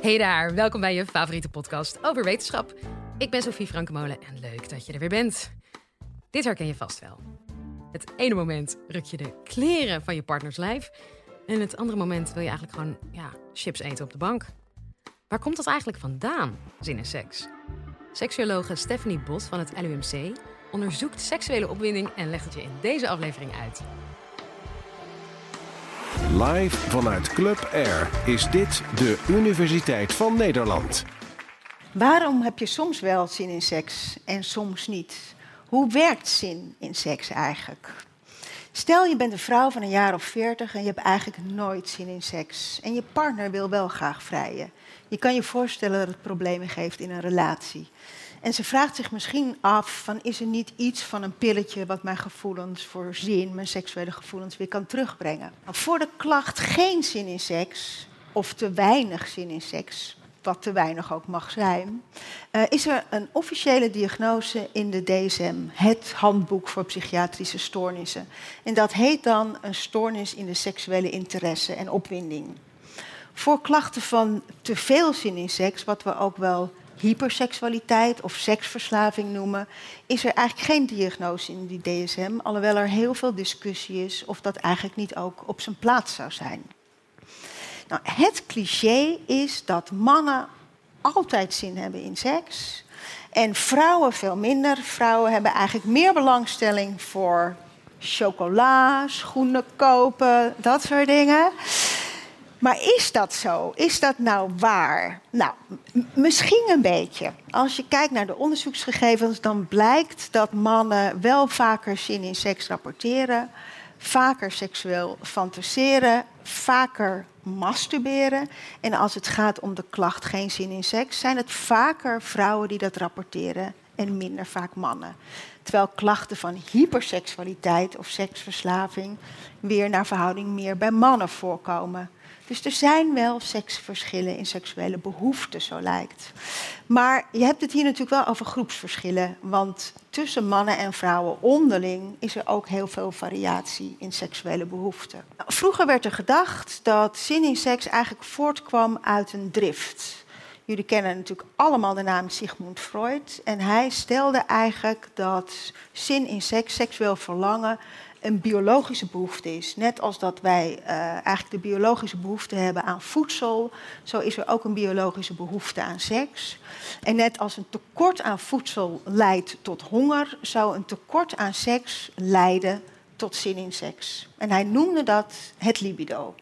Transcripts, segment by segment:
Hey daar, welkom bij je favoriete podcast over wetenschap. Ik ben Sophie Frankemolen en leuk dat je er weer bent. Dit herken je vast wel. Het ene moment ruk je de kleren van je partners lijf... en het andere moment wil je eigenlijk gewoon ja, chips eten op de bank. Waar komt dat eigenlijk vandaan, zin in seks? Seksuologe Stephanie Bos van het LUMC onderzoekt seksuele opwinding... en legt het je in deze aflevering uit. Live vanuit Club Air is dit de Universiteit van Nederland. Waarom heb je soms wel zin in seks en soms niet? Hoe werkt zin in seks eigenlijk? Stel je bent een vrouw van een jaar of veertig en je hebt eigenlijk nooit zin in seks. En je partner wil wel graag vrijen. Je kan je voorstellen dat het problemen geeft in een relatie. En ze vraagt zich misschien af: van, is er niet iets van een pilletje wat mijn gevoelens voor zin, mijn seksuele gevoelens weer kan terugbrengen? Voor de klacht geen zin in seks, of te weinig zin in seks, wat te weinig ook mag zijn, uh, is er een officiële diagnose in de DSM, het handboek voor psychiatrische stoornissen. En dat heet dan een stoornis in de seksuele interesse en opwinding. Voor klachten van te veel zin in seks, wat we ook wel hyperseksualiteit of seksverslaving noemen, is er eigenlijk geen diagnose in die DSM, alhoewel er heel veel discussie is of dat eigenlijk niet ook op zijn plaats zou zijn. Nou, het cliché is dat mannen altijd zin hebben in seks en vrouwen veel minder. Vrouwen hebben eigenlijk meer belangstelling voor chocola, schoenen kopen, dat soort dingen. Maar is dat zo? Is dat nou waar? Nou, misschien een beetje. Als je kijkt naar de onderzoeksgegevens, dan blijkt dat mannen wel vaker zin in seks rapporteren, vaker seksueel fantaseren, vaker masturberen. En als het gaat om de klacht geen zin in seks, zijn het vaker vrouwen die dat rapporteren en minder vaak mannen. Terwijl klachten van hyperseksualiteit of seksverslaving weer naar verhouding meer bij mannen voorkomen. Dus er zijn wel seksverschillen in seksuele behoeften, zo lijkt. Maar je hebt het hier natuurlijk wel over groepsverschillen. Want tussen mannen en vrouwen onderling is er ook heel veel variatie in seksuele behoeften. Nou, vroeger werd er gedacht dat zin in seks eigenlijk voortkwam uit een drift. Jullie kennen natuurlijk allemaal de naam Sigmund Freud. En hij stelde eigenlijk dat zin in seks, seksueel verlangen, een biologische behoefte is. Net als dat wij uh, eigenlijk de biologische behoefte hebben aan voedsel, zo is er ook een biologische behoefte aan seks. En net als een tekort aan voedsel leidt tot honger, zou een tekort aan seks leiden tot zin in seks. En hij noemde dat het libido.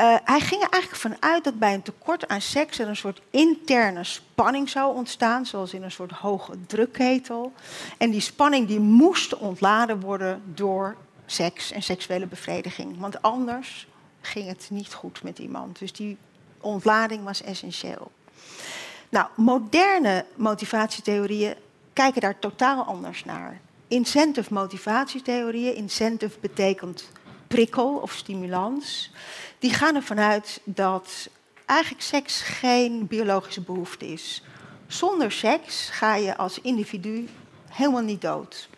Uh, hij ging er eigenlijk vanuit dat bij een tekort aan seks er een soort interne spanning zou ontstaan, zoals in een soort hoge drukketel. En die spanning die moest ontladen worden door seks en seksuele bevrediging. Want anders ging het niet goed met iemand. Dus die ontlading was essentieel. Nou, moderne motivatietheorieën kijken daar totaal anders naar. Incentive motivatietheorieën, incentive betekent prikkel of stimulans die gaan ervan uit dat eigenlijk seks geen biologische behoefte is. Zonder seks ga je als individu helemaal niet dood.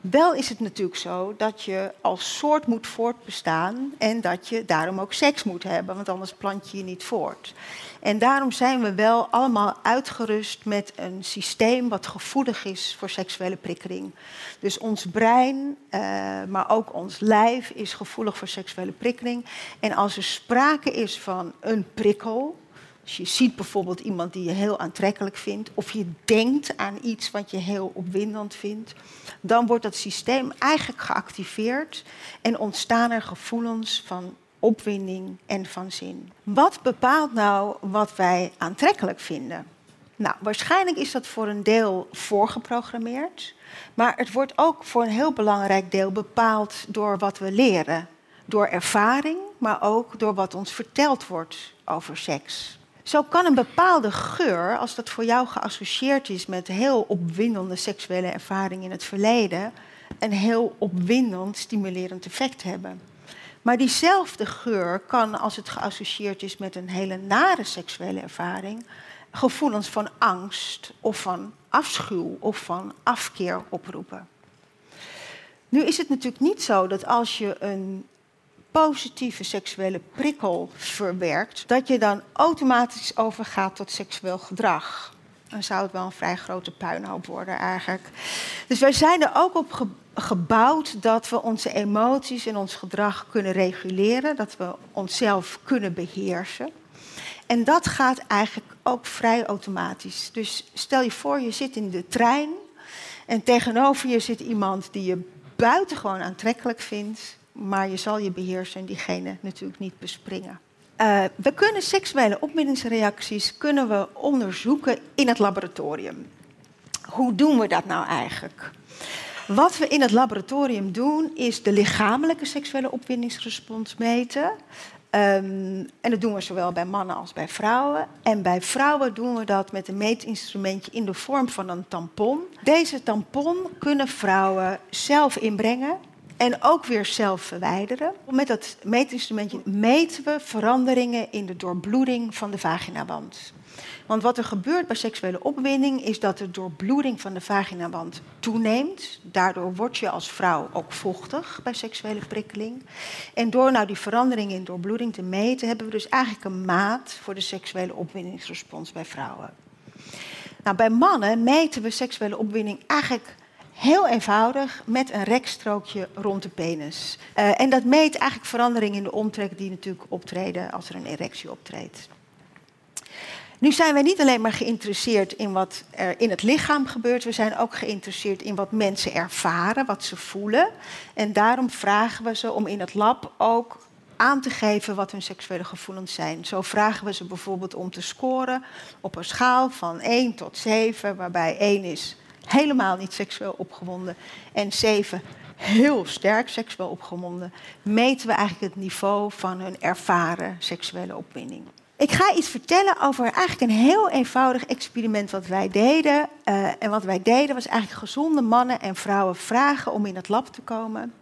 Wel is het natuurlijk zo dat je als soort moet voortbestaan en dat je daarom ook seks moet hebben, want anders plant je je niet voort. En daarom zijn we wel allemaal uitgerust met een systeem wat gevoelig is voor seksuele prikkeling. Dus ons brein, uh, maar ook ons lijf is gevoelig voor seksuele prikkeling. En als er sprake is van een prikkel, als je ziet bijvoorbeeld iemand die je heel aantrekkelijk vindt, of je denkt aan iets wat je heel opwindend vindt, dan wordt dat systeem eigenlijk geactiveerd en ontstaan er gevoelens van opwinding en van zin. Wat bepaalt nou wat wij aantrekkelijk vinden? Nou, waarschijnlijk is dat voor een deel voorgeprogrammeerd, maar het wordt ook voor een heel belangrijk deel bepaald door wat we leren. Door ervaring, maar ook door wat ons verteld wordt over seks. Zo kan een bepaalde geur, als dat voor jou geassocieerd is met heel opwindende seksuele ervaring in het verleden, een heel opwindend, stimulerend effect hebben. Maar diezelfde geur kan, als het geassocieerd is met een hele nare seksuele ervaring, gevoelens van angst of van afschuw of van afkeer oproepen. Nu is het natuurlijk niet zo dat als je een positieve seksuele prikkel verwerkt, dat je dan automatisch overgaat tot seksueel gedrag. Dan zou het wel een vrij grote puinhoop worden eigenlijk. Dus wij zijn er ook op gebouwd dat we onze emoties en ons gedrag kunnen reguleren, dat we onszelf kunnen beheersen. En dat gaat eigenlijk ook vrij automatisch. Dus stel je voor, je zit in de trein en tegenover je zit iemand die je buitengewoon aantrekkelijk vindt, maar je zal je beheersen en diegene natuurlijk niet bespringen. Uh, we kunnen seksuele opwindingsreacties kunnen we onderzoeken in het laboratorium. Hoe doen we dat nou eigenlijk? Wat we in het laboratorium doen, is de lichamelijke seksuele opwindingsrespons meten. Um, en dat doen we zowel bij mannen als bij vrouwen. En bij vrouwen doen we dat met een meetinstrumentje in de vorm van een tampon. Deze tampon kunnen vrouwen zelf inbrengen en ook weer zelf verwijderen. Met dat meetinstrumentje meten we veranderingen in de doorbloeding van de vaginawand. Want wat er gebeurt bij seksuele opwinding is dat de doorbloeding van de vaginawand toeneemt. Daardoor word je als vrouw ook vochtig bij seksuele prikkeling. En door nou die verandering in doorbloeding te meten, hebben we dus eigenlijk een maat voor de seksuele opwindingsrespons bij vrouwen. Nou, bij mannen meten we seksuele opwinding eigenlijk heel eenvoudig met een rekstrookje rond de penis. Uh, en dat meet eigenlijk veranderingen in de omtrek die natuurlijk optreden als er een erectie optreedt. Nu zijn wij niet alleen maar geïnteresseerd in wat er in het lichaam gebeurt, we zijn ook geïnteresseerd in wat mensen ervaren, wat ze voelen. En daarom vragen we ze om in het lab ook aan te geven wat hun seksuele gevoelens zijn. Zo vragen we ze bijvoorbeeld om te scoren op een schaal van 1 tot 7, waarbij 1 is helemaal niet seksueel opgewonden en 7 heel sterk seksueel opgewonden. Meten we eigenlijk het niveau van hun ervaren seksuele opwinding. Ik ga iets vertellen over eigenlijk een heel eenvoudig experiment wat wij deden. Uh, en wat wij deden was eigenlijk gezonde mannen en vrouwen vragen om in het lab te komen.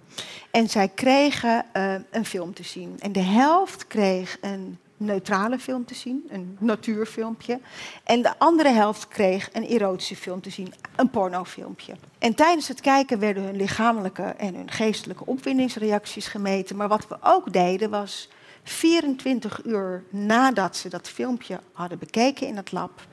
En zij kregen uh, een film te zien. En de helft kreeg een neutrale film te zien, een natuurfilmpje. En de andere helft kreeg een erotische film te zien, een pornofilmpje. En tijdens het kijken werden hun lichamelijke en hun geestelijke opwindingsreacties gemeten. Maar wat we ook deden was 24 uur nadat ze dat filmpje hadden bekeken in het lab,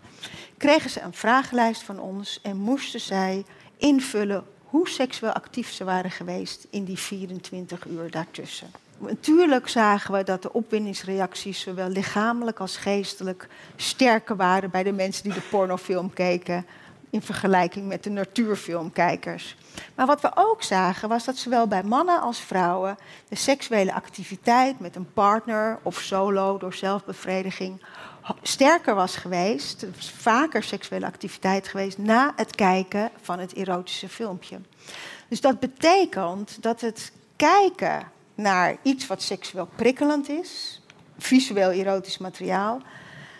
kregen ze een vragenlijst van ons en moesten zij invullen hoe seksueel actief ze waren geweest in die 24 uur daartussen. Natuurlijk zagen we dat de opwindingsreacties, zowel lichamelijk als geestelijk, sterker waren bij de mensen die de pornofilm keken in vergelijking met de natuurfilmkijkers. Maar wat we ook zagen was dat zowel bij mannen als vrouwen de seksuele activiteit met een partner of solo door zelfbevrediging sterker was geweest, was vaker seksuele activiteit geweest na het kijken van het erotische filmpje. Dus dat betekent dat het kijken naar iets wat seksueel prikkelend is, visueel erotisch materiaal,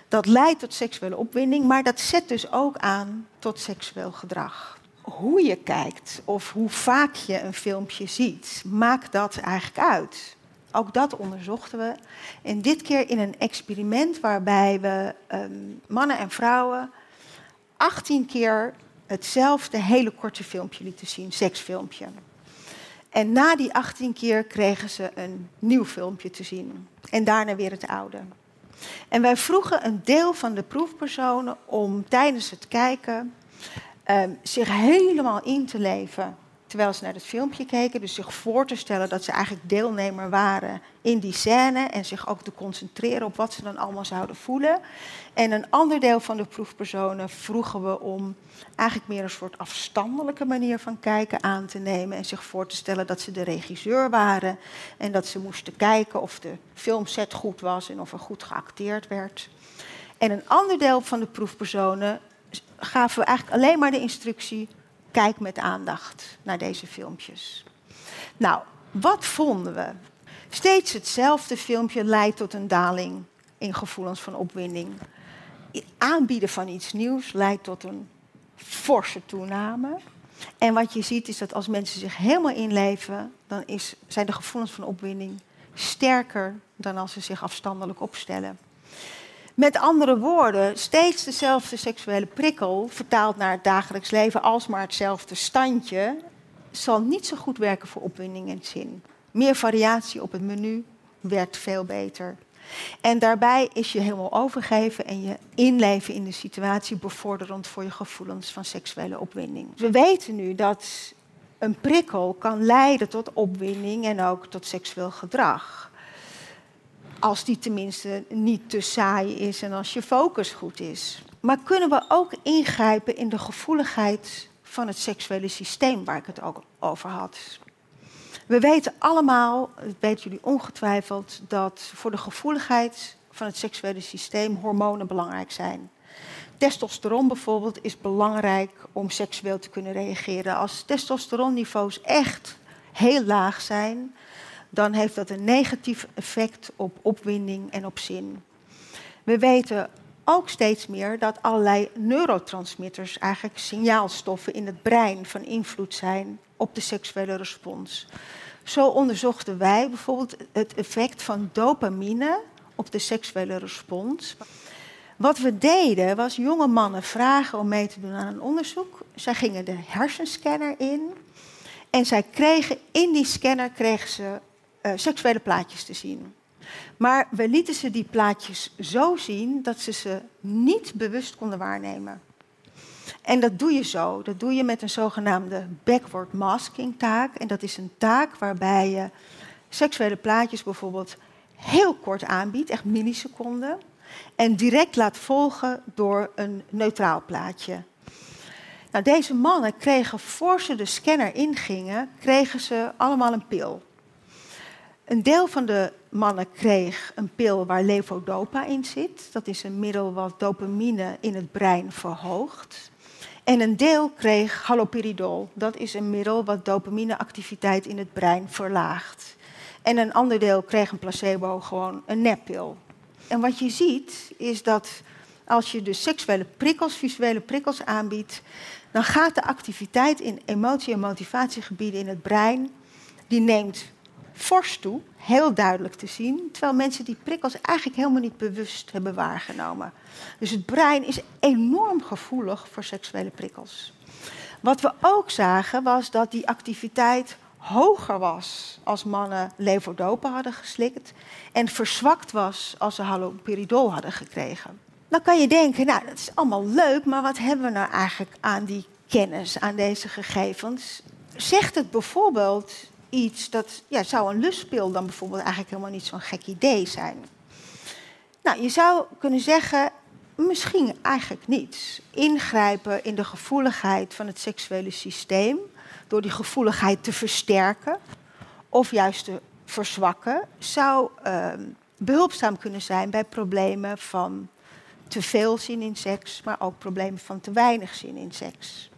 dat leidt tot seksuele opwinding, maar dat zet dus ook aan tot seksueel gedrag. Hoe je kijkt of hoe vaak je een filmpje ziet, maakt dat eigenlijk uit. Ook dat onderzochten we. En dit keer in een experiment waarbij we um, mannen en vrouwen 18 keer hetzelfde hele korte filmpje lieten zien, seksfilmpje. En na die 18 keer kregen ze een nieuw filmpje te zien. En daarna weer het oude. En wij vroegen een deel van de proefpersonen om tijdens het kijken um, zich helemaal in te leven terwijl ze naar het filmpje keken. Dus zich voor te stellen dat ze eigenlijk deelnemer waren in die scène. En zich ook te concentreren op wat ze dan allemaal zouden voelen. En een ander deel van de proefpersonen vroegen we om eigenlijk meer een soort afstandelijke manier van kijken aan te nemen. En zich voor te stellen dat ze de regisseur waren. En dat ze moesten kijken of de filmset goed was en of er goed geacteerd werd. En een ander deel van de proefpersonen gaven we eigenlijk alleen maar de instructie kijk met aandacht naar deze filmpjes. Nou, wat vonden we? Steeds hetzelfde filmpje leidt tot een daling in gevoelens van opwinding. Aanbieden van iets nieuws leidt tot een forse toename. En wat je ziet is dat als mensen zich helemaal inleven, dan is, zijn de gevoelens van opwinding sterker dan als ze zich afstandelijk opstellen. Met andere woorden, steeds dezelfde seksuele prikkel, vertaald naar het dagelijks leven, alsmaar hetzelfde standje, zal niet zo goed werken voor opwinding en zin. Meer variatie op het menu werkt veel beter. En daarbij is je helemaal overgeven en je inleven in de situatie bevorderend voor je gevoelens van seksuele opwinding. We weten nu dat een prikkel kan leiden tot opwinding en ook tot seksueel gedrag. Als die tenminste niet te saai is en als je focus goed is. Maar kunnen we ook ingrijpen in de gevoeligheid van het seksuele systeem waar ik het ook over had? We weten allemaal, dat weten jullie ongetwijfeld, dat voor de gevoeligheid van het seksuele systeem hormonen belangrijk zijn. Testosteron bijvoorbeeld is belangrijk om seksueel te kunnen reageren. Als testosteronniveaus echt heel laag zijn, dan heeft dat een negatief effect op opwinding en op zin. We weten ook steeds meer dat allerlei neurotransmitters, eigenlijk signaalstoffen in het brein, van invloed zijn op de seksuele respons. Zo onderzochten wij bijvoorbeeld het effect van dopamine op de seksuele respons. Wat we deden was jonge mannen vragen om mee te doen aan een onderzoek. Zij gingen de hersenscanner in en zij kregen in die scanner kregen ze uh, seksuele plaatjes te zien. Maar we lieten ze die plaatjes zo zien dat ze ze niet bewust konden waarnemen. En dat doe je zo. Dat doe je met een zogenaamde backward masking taak. En dat is een taak waarbij je seksuele plaatjes bijvoorbeeld heel kort aanbiedt, echt milliseconden. En direct laat volgen door een neutraal plaatje. Nou, deze mannen kregen, voor ze de scanner ingingen, kregen ze allemaal een pil. Een deel van de mannen kreeg een pil waar levodopa in zit. Dat is een middel wat dopamine in het brein verhoogt. En een deel kreeg haloperidol. Dat is een middel wat dopamineactiviteit in het brein verlaagt. En een ander deel kreeg een placebo, gewoon een neppil. En wat je ziet is dat als je dus seksuele prikkels, visuele prikkels aanbiedt, dan gaat de activiteit in emotie- en motivatiegebieden in het brein, die neemt fors toe, heel duidelijk te zien, terwijl mensen die prikkels eigenlijk helemaal niet bewust hebben waargenomen. Dus het brein is enorm gevoelig voor seksuele prikkels. Wat we ook zagen was dat die activiteit hoger was als mannen levodopa hadden geslikt en verzwakt was als ze haloperidol hadden gekregen. Dan kan je denken, nou dat is allemaal leuk, maar wat hebben we nou eigenlijk aan die kennis, aan deze gegevens? Zegt het bijvoorbeeld dat ja, zou een lustpil dan bijvoorbeeld eigenlijk helemaal niet zo'n gek idee zijn. Nou, je zou kunnen zeggen, misschien eigenlijk niet. Ingrijpen in de gevoeligheid van het seksuele systeem door die gevoeligheid te versterken of juist te verzwakken, zou uh, behulpzaam kunnen zijn bij problemen van te veel zin in seks, maar ook problemen van te weinig zin in seks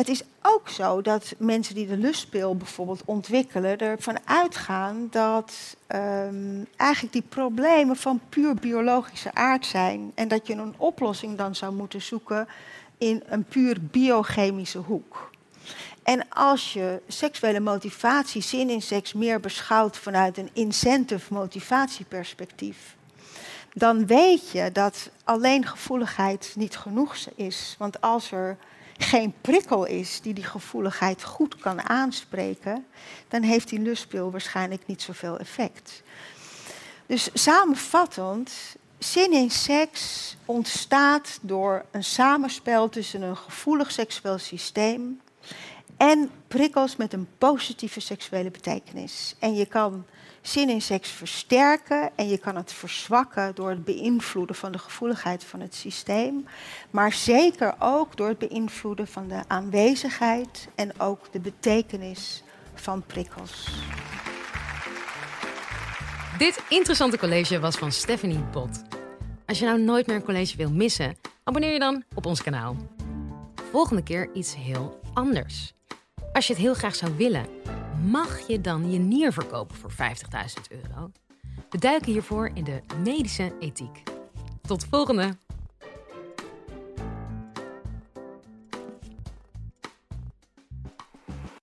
het is ook zo dat mensen die de lustpil bijvoorbeeld ontwikkelen, ervan uitgaan dat um, eigenlijk die problemen van puur biologische aard zijn. En dat je een oplossing dan zou moeten zoeken in een puur biochemische hoek. En als je seksuele motivatie, zin in seks, meer beschouwt vanuit een incentive motivatieperspectief, dan weet je dat alleen gevoeligheid niet genoeg is. Want als er geen prikkel is die die gevoeligheid goed kan aanspreken, dan heeft die lustpil waarschijnlijk niet zoveel effect. Dus samenvattend, zin in seks ontstaat door een samenspel tussen een gevoelig seksueel systeem en prikkels met een positieve seksuele betekenis. En je kan zin in seks versterken en je kan het verzwakken door het beïnvloeden van de gevoeligheid van het systeem, maar zeker ook door het beïnvloeden van de aanwezigheid en ook de betekenis van prikkels. Dit interessante college was van Stephanie Bot. Als je nou nooit meer een college wil missen, abonneer je dan op ons kanaal. Volgende keer iets heel anders. Als je het heel graag zou willen, mag je dan je nier verkopen voor 50.000 euro? We duiken hiervoor in de medische ethiek. Tot volgende!